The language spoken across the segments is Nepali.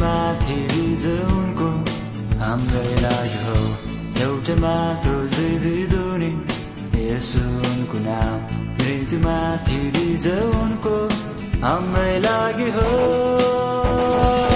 माथि उनको हाम्रै लागि हो एउटा मात्र जिरिदुनी यसो उनको नाम मृत्युमाथि उनको हाम्रै लागि हो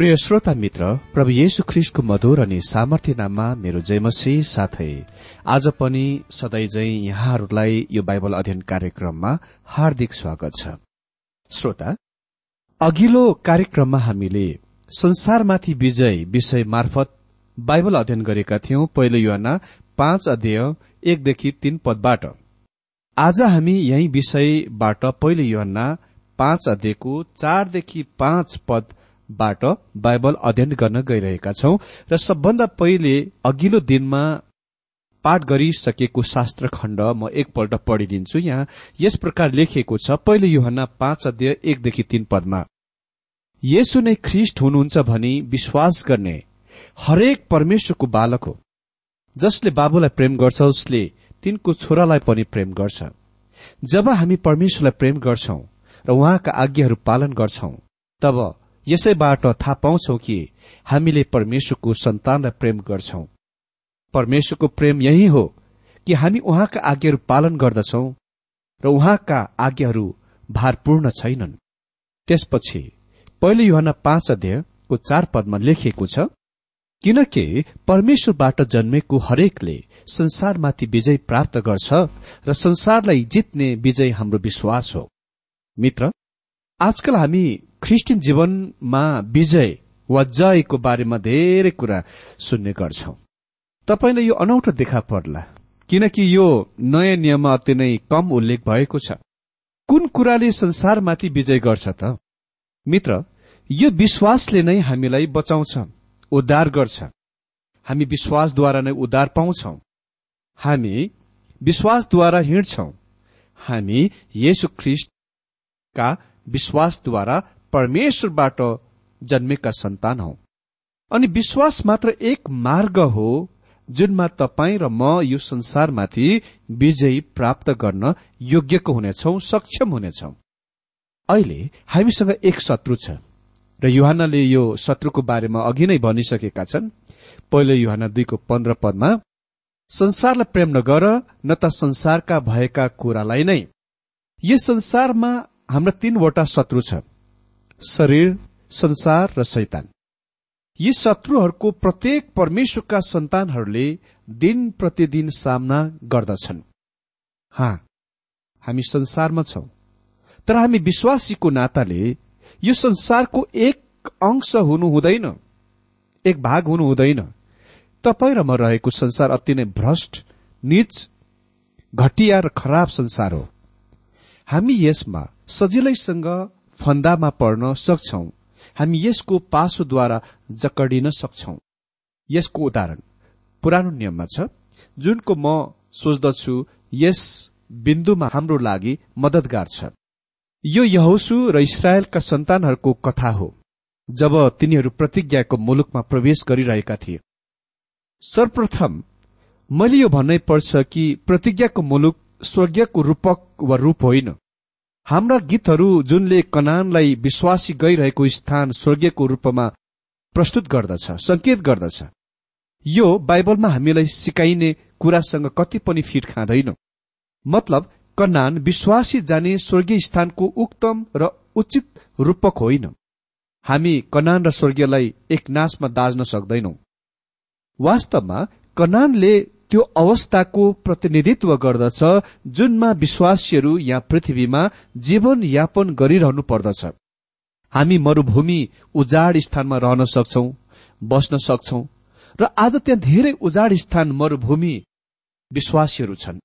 प्रिय श्रोता मित्र प्रभु येशु ख्रिस्टको मधुर अनि सामर्थ्य नाममा मेरो जयमसी साथै आज पनि सधैँ झै यहाँहरूलाई यो बाइबल अध्ययन कार्यक्रममा हार्दिक स्वागत छ। श्रोता अघिल्लो कार्यक्रममा हामीले संसारमाथि विजय विषय मार्फत बाइबल अध्ययन गरेका थियौं पहिलो युवाना पाँच अध्यय एकदेखि तीन पदबाट। आज हामी यही विषयबाट पहिलो युहन्ना पाँच अध्ययको चारदेखि पाँच पद बाट बाइबल अध्ययन गर्न गइरहेका छौं र सबभन्दा पहिले अघिल्लो दिनमा पाठ गरिसकेको शास्त्र खण्ड म एकपल्ट पढिदिन्छु यहाँ। यस प्रकार लेखिएको छ पहिलो युहन्ना पाँच अध्यय एकदेखि तीन पदमा यसो नै ख्रिष्ट हुनुहुन्छ भनी विश्वास गर्ने हरेक परमेश्वरको बालक हो जसले बाबुलाई प्रेम गर्छ उसले तिनको छोरालाई पनि प्रेम गर्छ। जब हामी परमेश्वरलाई प्रेम गर्छौं र उहाँका आज्ञाहरू पालन गर्छौं तब यसैबाट थाहा पाउँछौ कि हामीले परमेश्वरको सन्तानलाई प्रेम गर्छौं। परमेश्वरको प्रेम यही हो कि हामी उहाँका आज्ञाहरू पालन गर्दछौ र उहाँका आज्ञाहरू भारपूर्ण छैनन्। त्यसपछि पहिलो युहना पाँच अध्यायको चार पदमा लेखिएको छ किनकि परमेश्वरबाट जन्मेको हरेकले संसारमाथि विजय प्राप्त गर्छ र संसारलाई जित्ने विजय हाम्रो विश्वास हो। मित्र आजकल हामी ख्रिस्टियन जीवनमा विजय वा जयको बारेमा धेरै कुरा सुन्ने गर्छौ। तपाईँलाई यो अनौठो देखा पर्ला किनकि यो नयाँ नियममा अति नै कम उल्लेख भएको छ। कुन कुराले संसारमाथि विजय गर्छ त? मित्र यो विश्वासले नै हामीलाई बचाउँछ उद्धार गर्छ। हामी विश्वासद्वारा नै उद्धार पाउँछौ। हामी विश्वासद्वारा हिँड्छौ। हामी येशु ख्रिस्टका विश्वासद्वारा परमेश्वरबाट जन्मेका सन्तान हौ। अनि विश्वास मात्र एक मार्ग हो जुनमा तपाईँ र म यो संसारमाथि विजयी प्राप्त गर्न योग्यको हुनेछौ सक्षम हुनेछौ। अहिले हामीसँग एक शत्रु छ र युहानले यो शत्रुको बारेमा अघि नै भनिसकेका छन्। पहिलो युहान दुईको पन्ध्र पदमा संसारलाई प्रेम नगर न त संसारका भएका कुरालाई नै। यस संसारमा हाम्रा तीनवटा शत्रु छ। शरीर संसार र शैतान। यी शत्रुहरूको प्रत्येक परमेश्वरका सन्तानहरूले दिन प्रतिदिन सामना गर्दछन्। हा हामी संसारमा छौं तर हामी विश्वासीको नाताले यो संसारको एक अंश हुनु हुँदैन एक भाग हुनु हुँदैन। तपाईँ र म रहेको संसार अति नै भ्रष्ट निच घटिया र खराब संसार हो। हामी यसमा सजिलैसँग फन्दामा पर्न सक्छौ। हामी यसको पासोद्वारा जकडिन सक्छौ। यसको उदाहरण पुरानो नियममा छ जुनको म सोच्दछु यस बिन्दुमा हाम्रो लागि मदतगार छ। यो यहोसु र इसरायलका सन्तानहरूको कथा हो जब तिनीहरू प्रतिज्ञाको मुलुकमा प्रवेश गरिरहेका थिए। सर्वप्रथम मैले यो भन्नै पर्छ कि प्रतिज्ञाको मुलुक स्वर्गीयको रूपक वा रूप होइन। हाम्रा गीतहरू जुनले कनानलाई विश्वासी गइरहेको स्थान स्वर्गीयको रूपमा प्रस्तुत गर्दछ संकेत गर्दछ। यो बाइबलमा हामीलाई सिकाइने कुरासँग कति पनि फिट खाँदैन। मतलब कनान विश्वासी जाने स्वर्गीय स्थानको उक्तम र उचित रूपक होइन। हामी कनान र स्वर्गीयलाई एक नाशमा दाज्न सक्दैनौ। वास्तवमा कनानले त्यो अवस्थाको प्रतिनिधित्व गर्दछ जुनमा विश्वासीहरू यहाँ पृथ्वीमा जीवन यापन गरिरहनु पर्दछ। हामी मरूभूमि उजाड स्थानमा रहन सक्छौ बस्न सक्छौ र आज त्यहाँ धेरै उजाड स्थान मरूभूमि विश्वासीहरू छन्।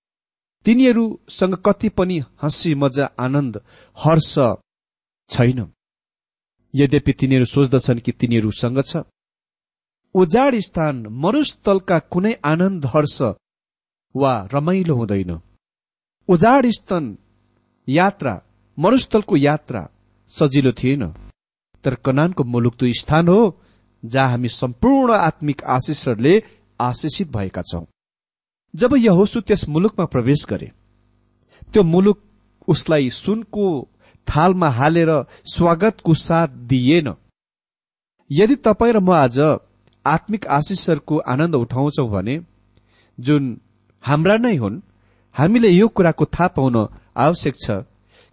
तिनीहरूसँग कति पनि हँसी मजा आनन्द हर्ष छैन। यद्यपि तिनीहरू सोच्दछन् कि तिनीहरूसँग छ। उजाड स्थान मरुस्थलका कुनै आनन्द हर्ष वा रमाइलो हुँदैन। उजाड स्थान यात्रा मरुस्थलको यात्रा सजिलो थिएन। तर कनानको मुलुक त्यो स्थान हो जहाँ हामी सम्पूर्ण आत्मिक आशिषहरूले आशिषित भएका छौं। जब यहोसु त्यस मुलुकमा प्रवेश गरे त्यो मुलुक उसलाई सुनको थालमा हालेर स्वागतको साथ दिइएन यदि तपाईँ र म आज आत्मिक आशिषहरूको आनन्द उठाउँछौ भने जुन हाम्रा नै हुन् हामीले यो कुराको थाहा पाउन आवश्यक छ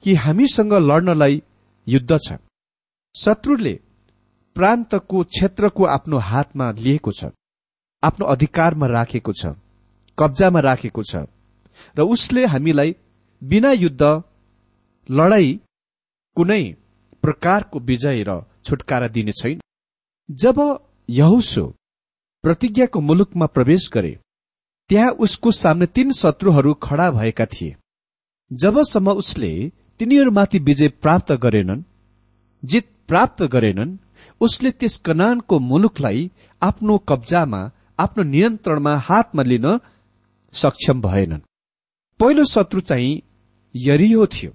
कि हामीसँग लड्नलाई युद्ध छ। शत्रुले प्रान्तको क्षेत्रको आफ्नो हातमा लिएको छ आफ्नो अधिकारमा राखेको छ कब्जामा राखेको छ र उसले हामीलाई बिना युद्ध लडाई कुनै प्रकारको विजय र छुटकारा दिने छैन। जब यहुसो प्रतिज्ञाको मुलुकमा प्रवेश गरे। त्यहाँ उसको सामने तीन शत्रुहरू खड़ा भएका थिए। जबसम्म उसले तिनीहरूमाथि विजय प्राप्त गरेनन् जित प्राप्त गरेनन् उसले त्यस कनानको मुलुकलाई आफ्नो कब्जामा आफ्नो नियन्त्रणमा हातमा लिन सक्षम भएनन्। पहिलो शत्रु चाहिँ यरियो थियो।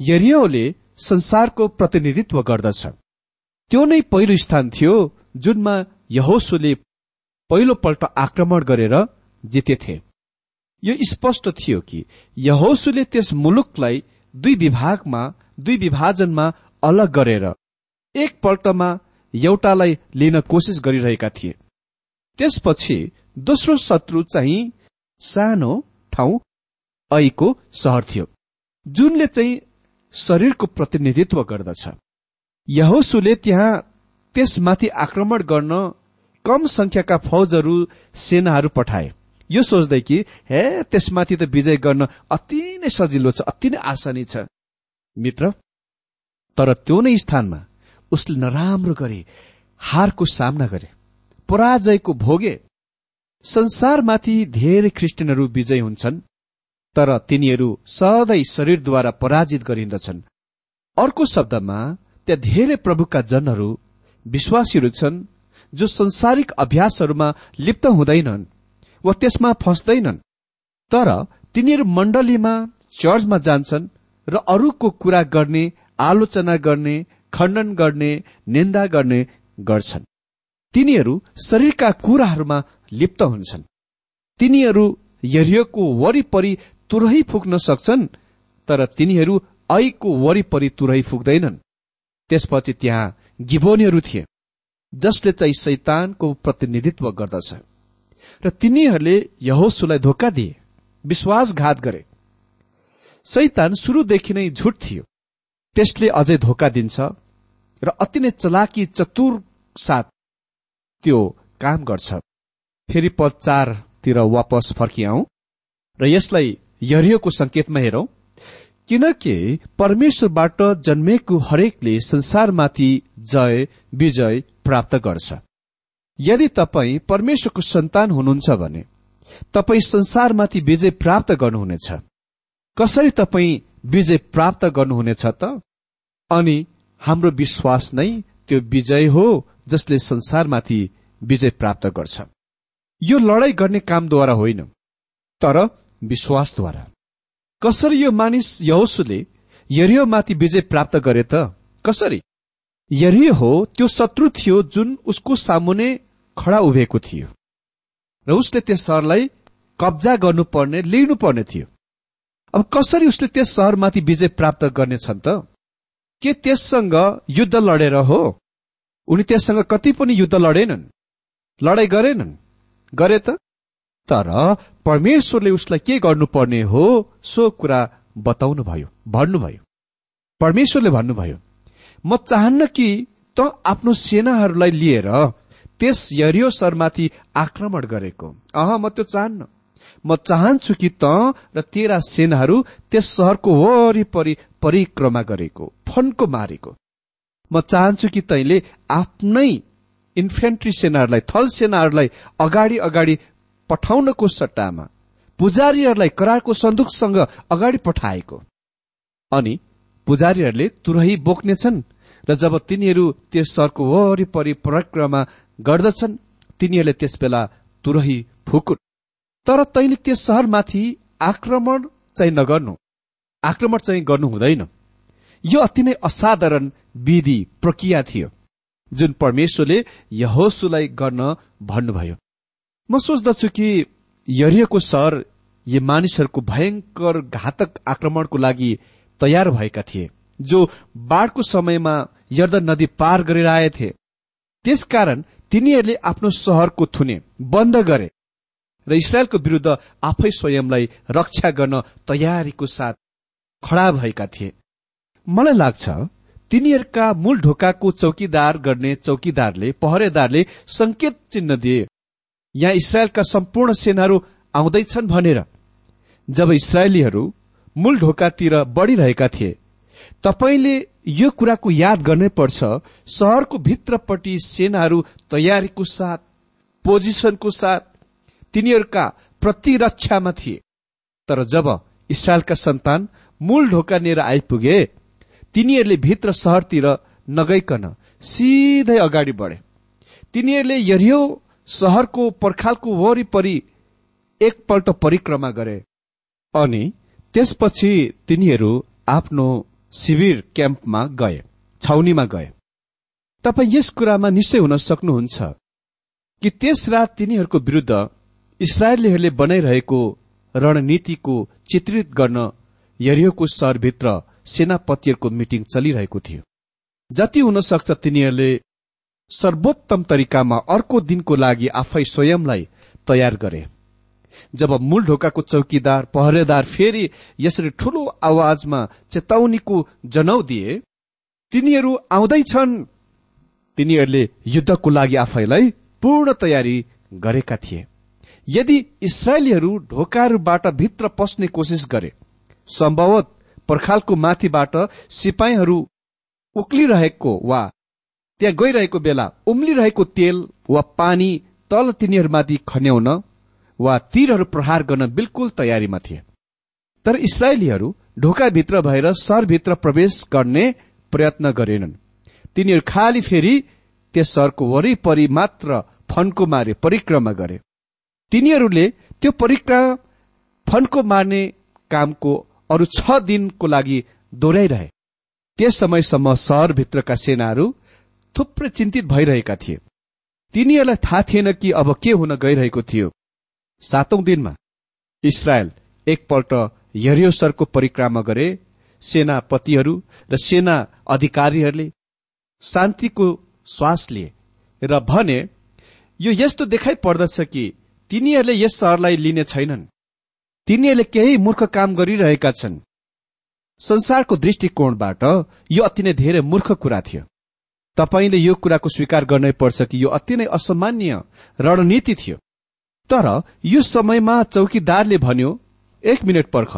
यरियोले संसारको प्रतिनिधित्व गर्दछ। त्यो नै पहिलो स्थान थियो जुनमा यहोसुले पहिलोपल्ट आक्रमण गरेर जितेथे। यो स्पष्ट थियो कि यहोसुले त्यस मुलुकलाई दुई विभागमा दुई विभाजनमा अलग गरेर एकपल्टमा एउटालाई लिन कोसिस गरिरहेका थिए। त्यसपछि दोस्रो शत्रु चाहिँ सानो ठाउँ ऐको सहर थियो जुनले चाहिँ शरीरको प्रतिनिधित्व गर्दछ। यहोसुले त्यहाँ त्यसमाथि आक्रमण गर्न कम संख्याका फौजहरू सेनाहरू पठाए। यो सोच्दै कि हे त्यसमाथि त विजय गर्न अति नै सजिलो छ अति नै आसानी छ। मित्र तर त्यो नै स्थानमा उसले नराम्रो गरे हारको सामना गरे पराजयको भोगे संसारमाथि धेरै क्रिस्चियनहरू विजय हुन्छन् तर तिनीहरू सधैँ शरीरद्वारा पराजित गरिन्दछन्। अर्को शब्दमा त्यहाँ धेरै प्रभुका जनहरू विश्वासीहरू छन् जो संसारिक अभ्यासहरूमा लिप्त हुँदैनन् वा त्यसमा फस्दैनन्। तर तिनीहरू मण्डलीमा चर्चमा जान्छन् र अरूको कुरा गर्ने आलोचना गर्ने खण्डन गर्ने निन्दा गर्ने गर्छन्। तिनीहरू शरीरका कुराहरूमा लिप्त हुन्छन्। तिनीहरू यरियोको वरिपरि तुरही फुक्न सक्छन् तर तिनीहरू ऐको वरिपरि तुरही फुक्दैनन्। त्यसपछि त्यहाँ गिबोनीहरू थिए जसले चाहिँ शैतानको प्रतिनिधित्व गर्दछ। र तिनीहरूले यहोसुलाई धोका दिए विश्वासघात गरे। शैतान शुरूदेखि नै झुट थियो। त्यसले अझै धोका दिन्छ र अति नै चलाकी चतुर साथ त्यो काम गर्छ। फेरि पद चारतिर वापस फर्किआउ र यसलाई यरियोको संकेतमा हेरौं। किनकि परमेश्वरबाट जन्मेको हरेकले संसारमाथि जय विजय प्राप्त गर्छ। यदि तपाईँ परमेश्वरको सन्तान हुनुहुन्छ भने तपाईँ संसारमाथि विजय प्राप्त गर्नुहुनेछ। कसरी तपाईँ विजय प्राप्त गर्नुहुनेछ त? अनि हाम्रो विश्वास नै त्यो विजय हो जसले संसारमाथि विजय प्राप्त गर्छ। यो लडाई गर्ने कामद्वारा होइन तर विश्वासद्वारा। कसरी यो मानिस यहोसुले यरियोमाथि विजय प्राप्त गरे त? कसरी? यरियो हो त्यो शत्रु थियो जुन उसको सामुने खडा उभिएको थियो। र उसले त्यस सहरलाई कब्जा गर्नुपर्ने लिनुपर्ने थियो। अब कसरी उसले त्यस सहरमाथि विजय प्राप्त गर्नेछन् त? के त्यससँग युद्ध लडेर हो? उनी त्यससँग कति पनि युद्ध लडेनन्। लडाई गरेनन्। गरे त? तर परमेश्वरले उसलाई के गर्नुपर्ने हो सो कुरा बताउनु भयो भन्नुभयो। परमेश्वरले भन्नुभयो म चाहन्न कि त आफ्नो सेनाहरूलाई लिएर त्यस यरियो सरमाथि आक्रमण गरेको। अह म त्यो चाहन्न। म चाहन्छु कि त र तेरा सेनाहरू त्यस सहरको वरिपरि परिक्रमा गरेको फन्को मारेको। म चाहन्छु कि तैले आफ्नै इन्फेन्ट्री सेनाहरूलाई थल सेनाहरूलाई अगाडि अगाडि पठाउनको सट्टामा पुजारीहरूलाई करारको सन्दुकसँग अगाडि पठाएको। अनि पुजारीहरूले तुरही बोक्नेछन् र जब तिनीहरू त्यस सहरको वरिपरि परिक्रमा गर्दछन् तिनीहरूले त्यसबेला तुरही फुकुन्। तर तैले त्यस सहरमाथि आक्रमण चाहिँ नगर्नु। आक्रमण चाहिँ गर्नु हुँदैन। यो अति नै असाधारण विधि प्रक्रिया थियो जुन परमेश्वरले यहोसुलाई गर्न भन्नुभयो। म सोच्दछु कि यरियोको सहर यी मानिसहरूको भयंकर घातक आक्रमणको लागि तयार भएका थिए जो बाढ़को समयमा यर्दन नदी पार गरेर आएथे त्यसकारण तिनीहरूले आफ्नो सहरको थुने बन्द गरे र इसरायलको विरूद्ध आफै स्वयंलाई रक्षा गर्न तयारीको साथ खड़ा भएका थिए। मलाई लाग्छ तिनीहरूका मूल ढोकाको चौकीदार गर्ने चौकीदारले पहरेदारले संकेत चिन्ह दिए। यहाँ इसरायलका सम्पूर्ण सेनाहरू आउँदैछन् भनेर। जब इसरायलीहरू मूल ढोकातिर बढ़िरहेका थिए तपाईँले यो कुराको याद गर्नै पर्छ सहरको भित्रपट्टि सेनाहरू तयारीको साथ पोजिसनको साथ तिनीहरूका प्रतिरक्षामा थिए। तर जब इसरायलका सन्तान मूल ढोका लिएर आइपुगे तिनीहरूले भित्र सहरतिर नगइकन सिधै अगाडि बढे। तिनीहरूले यरियो सहरको पर्खालको वरिपरि एकपल्ट परिक्रमा गरे। अनि त्यसपछि तिनीहरू आफ्नो शिविर क्याम्पमा गए छाउनीमा गए। तपाईँ यस कुरामा निश्चय हुन सक्नुहुन्छ कि त्यस रात तिनीहरूको विरूद्ध इसरायलीहरूले बनाइरहेको रणनीतिको चित्रित गर्न यरियोको सहरभित्र सेनापतिहरूको मिटिङ चलिरहेको थियो। जति हुन सक्छ तिनीहरूले सर्वोत्तम तरिकामा अर्को दिनको लागि आफै स्वयंलाई तयार गरे। जब मूल ढोकाको चौकीदार पहरेदार फेरि यसरी ठूलो आवाजमा चेतावनीको जनौ दिए तिनीहरू आउँदैछन् तिनीहरूले युद्धको लागि आफैलाई पूर्ण तयारी गरेका थिए। यदि इसरायलीहरू ढोकाहरूबाट भित्र पस्ने कोसिस गरे सम्भवत पर्खालको माथिबाट सिपाहीहरू उक्लिरहेको वा त्यहाँ गइरहेको बेला उम्लिरहेको तेल वा पानी तल तिनीहरूमाथि खन्याउन वा तीरहरू प्रहार गर्न बिल्कुल तयारीमा थिए। तर इसरायलीहरू ढोकाभित्र भएर सहरभित्र प्रवेश गर्ने प्रयत्न गरेनन्। तिनीहरू खाली फेरि त्यस सहरको वरिपरि मात्र फन्को मारे परिक्रमा गरे। तिनीहरूले त्यो परिक्रमा फन्को मार्ने कामको अरू छ दिनको लागि दोहोऱ्याइरहे। त्यस समयसम्म सहरभित्रका सेनाहरू थुप्रै चिन्तित भइरहेका थिए। तिनीहरूलाई थाहा थिएन कि अब के हुन गइरहेको थियो। सातौं दिनमा इसरायल एकपल्ट यरियोसरको परिक्रमा गरे सेनापतिहरू र सेना अधिकारीहरूले शान्तिको श्वास लिए र भने यो यस्तो देखाइ पर्दछ कि तिनीहरूले यस सहरलाई लिने छैनन्। तिनीहरूले केही मूर्ख काम गरिरहेका छन्। संसारको दृष्टिकोणबाट यो अति नै धेरै मूर्ख कुरा थियो। तपाईँले यो कुराको स्वीकार गर्नै पर्छ कि यो अति नै असामान्य रणनीति थियो। तर यो समयमा चौकीदारले भन्यो एक मिनट पर्ख।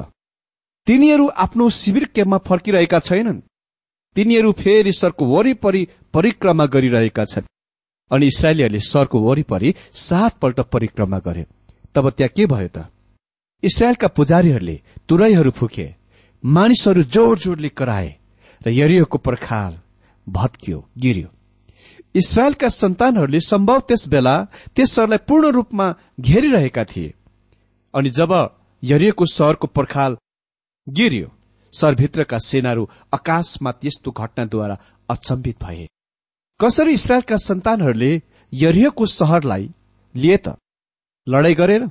तिनीहरू आफ्नो शिविर क्याम्पमा फर्किरहेका छैनन्। तिनीहरू फेरि सरको वरिपरि परिक्रमा गरिरहेका छन्। अनि इसरायलीहरूले सरको वरिपरि सातपल्ट परिक्रमा गरे। तब त्यहाँ के भयो त? इसरायलका पुजारीहरूले तुरैहरू फुके। मानिसहरू जोड जोडले कराए र यरियोको पर्खाल भत्कियो गिर्यो। इसरायलका सन्तानहरूले सम्भव त्यस बेला त्यस सहरलाई पूर्ण रूपमा घेरिरहेका थिए। अनि जब यरियोको सहरको पर्खाल गिर्यो सहरभित्रका सेनाहरू आकाशमा त्यस्तो घटनाद्वारा अचम्बित भए। कसरी इसरायलका सन्तानहरूले यरियोको सहरलाई लिए त लडाई गरेर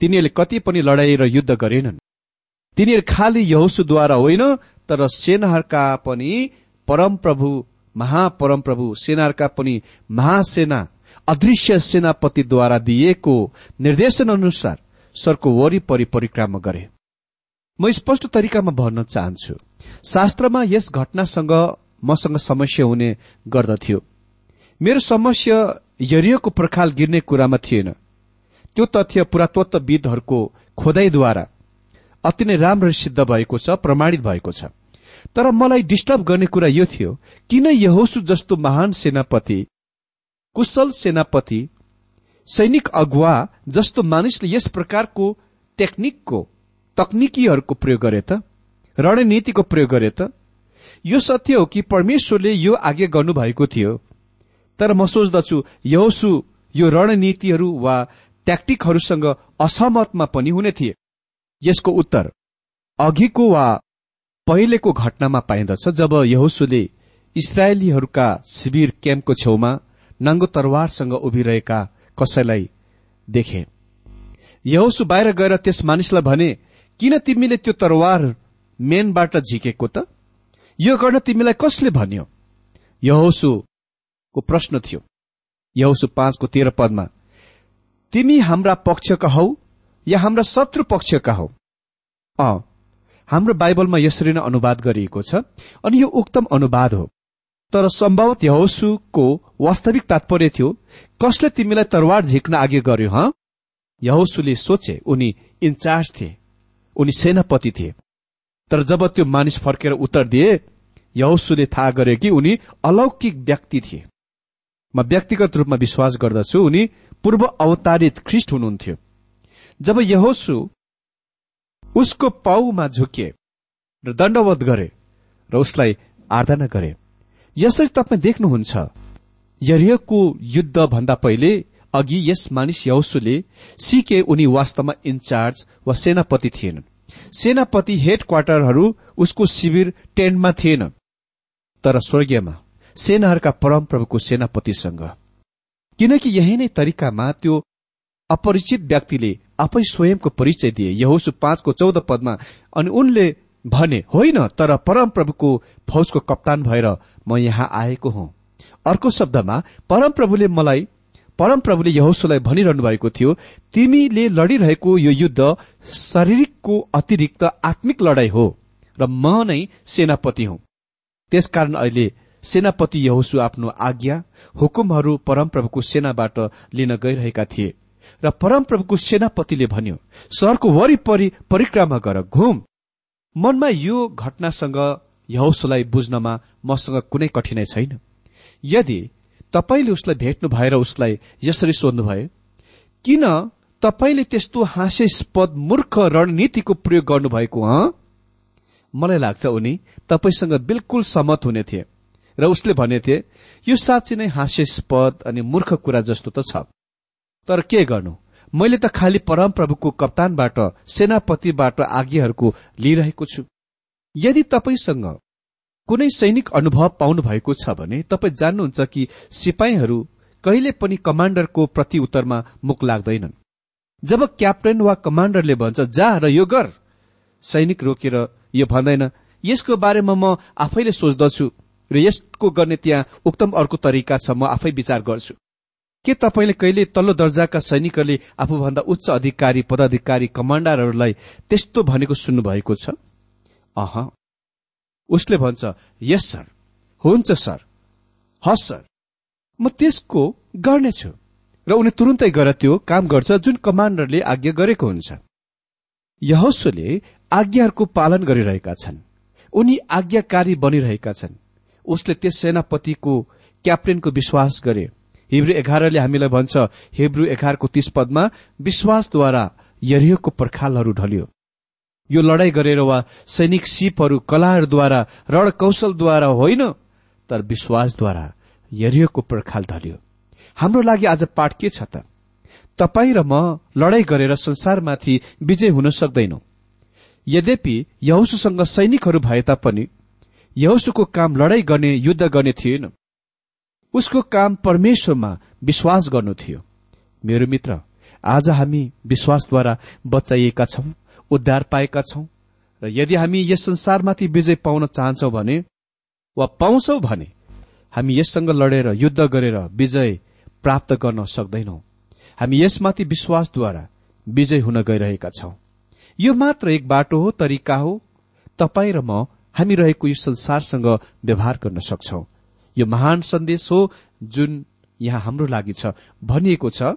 तिनीहरूले कति पनि लडाई र युद्ध गरेनन्। तिनीहरू खालि यहोसुद्वारा होइन तर सेनाहरूका पनि परमप्रभु महापरमप्रभु सेनाहरूका पनि महासेना अदृश्य सेनापतिद्वारा दिएको निर्देशन अनुसार सरको वरिपरि परिक्रमा गरे म स्पष्ट तरिकामा भन्न चाहन्छु शास्त्रमा यस घटनासँग मसँग समस्या हुने गर्दथ्यो मेरो समस्या यरियोको प्रखाल गिर्ने कुरामा थिएन। त्यो तथ्य पुरातत्वविदहरूको खोदाईद्वारा अति नै राम्रो सिद्ध भएको छ प्रमाणित भएको छ। तर मलाई डिस्टर्ब गर्ने कुरा यो थियो किन यहोसु जस्तो महान सेनापति कुशल सेनापति सैनिक अगुवा जस्तो मानिसले यस प्रकारको टेक्निकको तकनिकीहरूको प्रयोग गरे त रणनीतिको प्रयोग गरे त? यो सत्य हो कि परमेश्वरले यो आज्ञा गर्नुभएको थियो? तर म सोच्दछु यहोसु यो रणनीतिहरू वा ट्याक्टिकहरूसँग असहमतमा पनि हुने थिए। यसको उत्तर अघिको वा पहिलेको घटनामा पाइन्दछ जब यहोसुले इसरायलीहरूका शिविर क्याम्पको छेउमा नाङ्गो तरवारसँग उभिरहेका कसैलाई देखे। यहोसु बाहिर गएर त्यस मानिसलाई भने किन तिमीले त्यो तरवार मेनबाट झिकेको त? यो गर्न तिमीलाई कसले भन्यो? यहोसुको प्रश्न थियो। यहोसु पाँचको तेह्र पदमा तिमी हाम्रा पक्षका हौ या हाम्रा शत्रु पक्षका हौ? अ हाम्रो बाइबलमा यसरी नै अनुवाद गरिएको छ अनि यो उक्तम अनुवाद हो। तर सम्भवत यहोसुको वास्तविक तात्पर्य थियो कसले तिमीलाई तरवार झिक्न आगे गर्यो ह? यहोसुले सोचे उनी इन्चार्ज थिए उनी सेनापति थिए। तर जब त्यो मानिस फर्केर उत्तर दिए यहोसुले थाहा गरे कि उनी अलौकिक व्यक्ति थिए। म व्यक्तिगत रूपमा विश्वास गर्दछु उनी पूर्व अवतारित ख्रिस्ट हुनुहुन्थ्यो। जब यहोसु उसको पाउमा झुके र दण्डवत गरे र उसलाई आराधना गरे। यसरी तपाईँ देख्नुहुन्छ यरियको युद्ध भन्दा पहिले अघि यस मानिस यौसुले सिके उनी वास्तवमा इन्चार्ज वा सेनापति थिएनन् सेनापति हेड क्वार्टरहरू उसको शिविर टेन्टमा थिएन तर स्वर्गीयमा सेनाहरूका परमप्रभुको सेनापतिसँग। किनकि यही नै तरिकामा त्यो अपरिचित व्यक्तिले आफै स्वयंको परिचय दिए। यहोसु पाँचको चौध पदमा अनि उनले भने होइन तर परमप्रभुको फौजको कप्तान भएर म यहाँ आएको हुँ। अर्को शब्दमा परमप्रभुले मलाई परमप्रभुले यहोसुलाई भनिरहनु भएको थियो तिमीले लडिरहेको यो युद्ध शारीरिकको अतिरिक्त आत्मिक लडाई हो र म नै सेनापति हुँ। त्यसकारण अहिले सेनापति यहोसु आफ्नो आज्ञा हुकुमहरू परमप्रभुको सेनाबाट लिन गइरहेका थिए। र परमप्रभुको सेनापतिले भन्यो सहरको वरिपरि परिक्रमा गर घुम। मनमा यो घटनासँग यहोसुलाई बुझ्नमा मसँग कुनै कठिनाई छैन। यदि तपाईँले उसलाई भेट्नु भएर उसलाई यसरी सोध्नुभयो किन तपाईँले त्यस्तो हास्यास्पद मूर्ख रणनीतिको प्रयोग गर्नुभएको हँ? मलाई लाग्छ उनी तपाईँसँग बिल्कुल सहमत हुने थिए र उसले भनेथे यो साँच्ची नै हास्यास्पद अनि मूर्ख कुरा जस्तो त छ। तर के गर्नु? मैले त खालि परमप्रभुको कप्तानबाट सेनापतिबाट आज्ञाहरूको लिइरहेको छु। यदि तपाईँसँग कुनै सैनिक अनुभव पाउनु भएको छ भने तपाईँ जान्नुहुन्छ कि सिपाहीहरू कहिले पनि कमाण्डरको प्रति उत्तरमा मुख लाग्दैनन्। जब क्याप्टेन वा कमाण्डरले भन्छ जा र यो गर। सैनिक रोकेर यो भन्दैन यसको बारेमा म आफैले सोच्दछु र यसको गर्ने त्यहाँ उक्तम अर्को तरिका छ म आफै विचार गर्छु। के तपाईँले कहिले तल्लो दर्जाका सैनिकहरूले आफूभन्दा उच्च अधिकारी पदाधिकारी कमाण्डरहरूलाई त्यस्तो भनेको सुन्नुभएको छ? अह। उसले भन्छ यस सर। हुन्छ सर। हस् सर। म त्यसको गर्नेछु। र उनी तुरुन्तै गएर त्यो काम गर्छ जुन कमाण्डरले आज्ञा गरेको हुन्छ। यहोसुले आज्ञाहरूको पालन गरिरहेका छन्। उनी आज्ञाकारी बनिरहेका छन्। उसले त्यस सेनापतिको क्याप्टेनको विश्वास गरे। हिब्रू एघारले हामीलाई भन्छ हिब्रू एघारको तीस पदमा विश्वासद्वारा यरियोको पर्खालहरू ढल्यो। यो लडाई गरेर वा सैनिक सिपहरू कलाहरूद्वारा रण कौशलद्वारा होइन तर विश्वासद्वारा यरियोको पर्खाल ढल्यो। हाम्रो लागि आज पाठ के छ त? तपाईँ र म लडाई गरेर संसारमाथि विजय हुन सक्दैनौ। यद्यपि यहुसुसँग सैनिकहरू भए तापनि यहुसुको काम लडाई गर्ने युद्ध गर्ने थिएन। उसको काम परमेश्वरमा विश्वास गर्नु थियो। मेरो मित्र आज हामी विश्वासद्वारा बचाइएका छौं उद्धार पाएका छौं र यदि हामी यस संसारमाथि विजय पाउन चाहन्छौ भने वा पाउँछौ भने हामी यससँग लडेर युद्ध गरेर विजय प्राप्त गर्न सक्दैनौ। हामी यसमाथि विश्वासद्वारा विजय हुन गइरहेका छौं। यो मात्र एक बाटो हो तरिका हो। तपाईँ र म हामी रहेको यो संसारसँग व्यवहार गर्न सक्छौ। यो महान सन्देश हो जुन यहाँ हाम्रो लागि छ भनिएको छ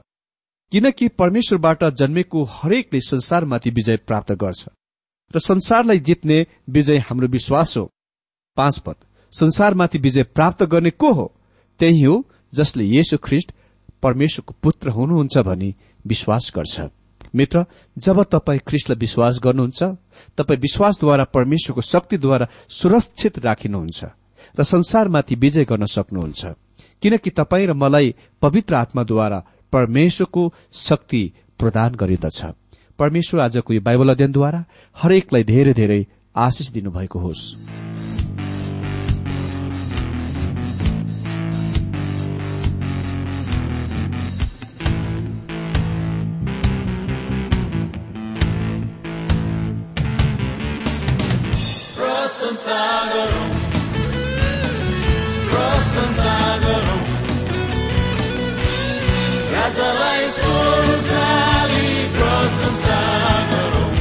किनकि परमेश्वरबाट जन्मेको हरेकले संसारमाथि विजय प्राप्त गर्छ र संसारलाई जित्ने विजय हाम्रो विश्वास हो। पाँच पद संसारमाथि विजय प्राप्त गर्ने को हो? त्यही हो जसले येशु ख्रिष्ट परमेश्वरको पुत्र हुनुहुन्छ भनी विश्वास गर्छ। मित्र जब तपाईँ ख्रिस्टलाई विश्वास गर्नुहुन्छ तपाईँ विश्वासद्वारा परमेश्वरको शक्तिद्वारा सुरक्षित राखिनुहुन्छ। र संसारमाथि विजय गर्न सक्नुहुन्छ। किनकि तपाईँ र मलाई पवित्र आत्माद्वारा परमेश्वरको शक्ति प्रदान गरिदछ। परमेश्वर आजको यो बाइबल अध्ययनद्वारा हरेकलाई धेरै धेरै आशिष दिनुभएको होस्। Santo zalai sunzali prosun sagarum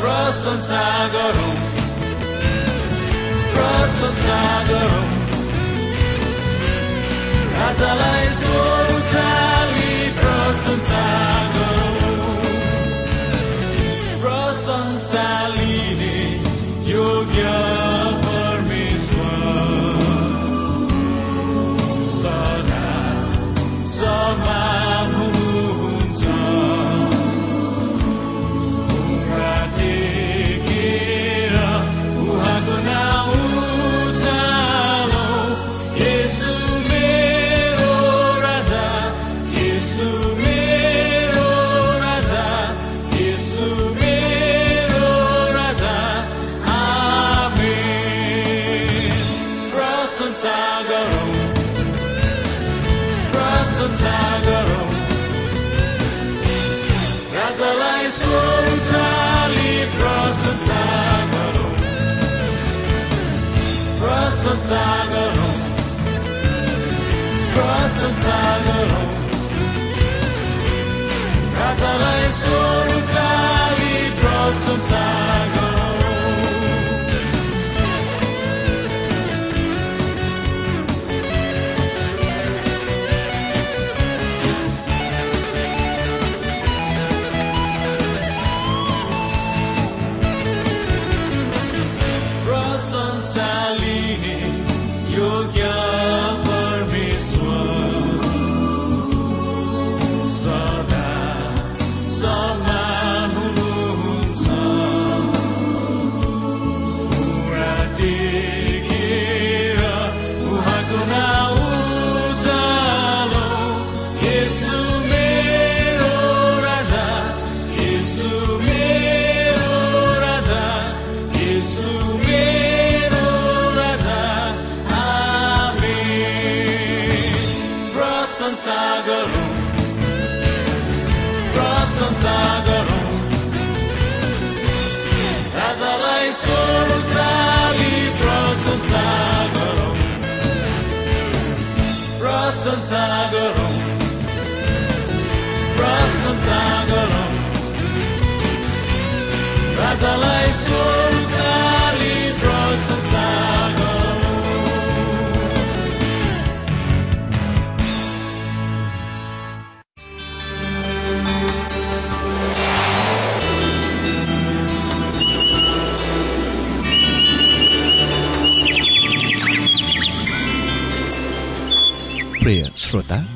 prosun sagarum prosun sagarum razalai sunzali श्रोता।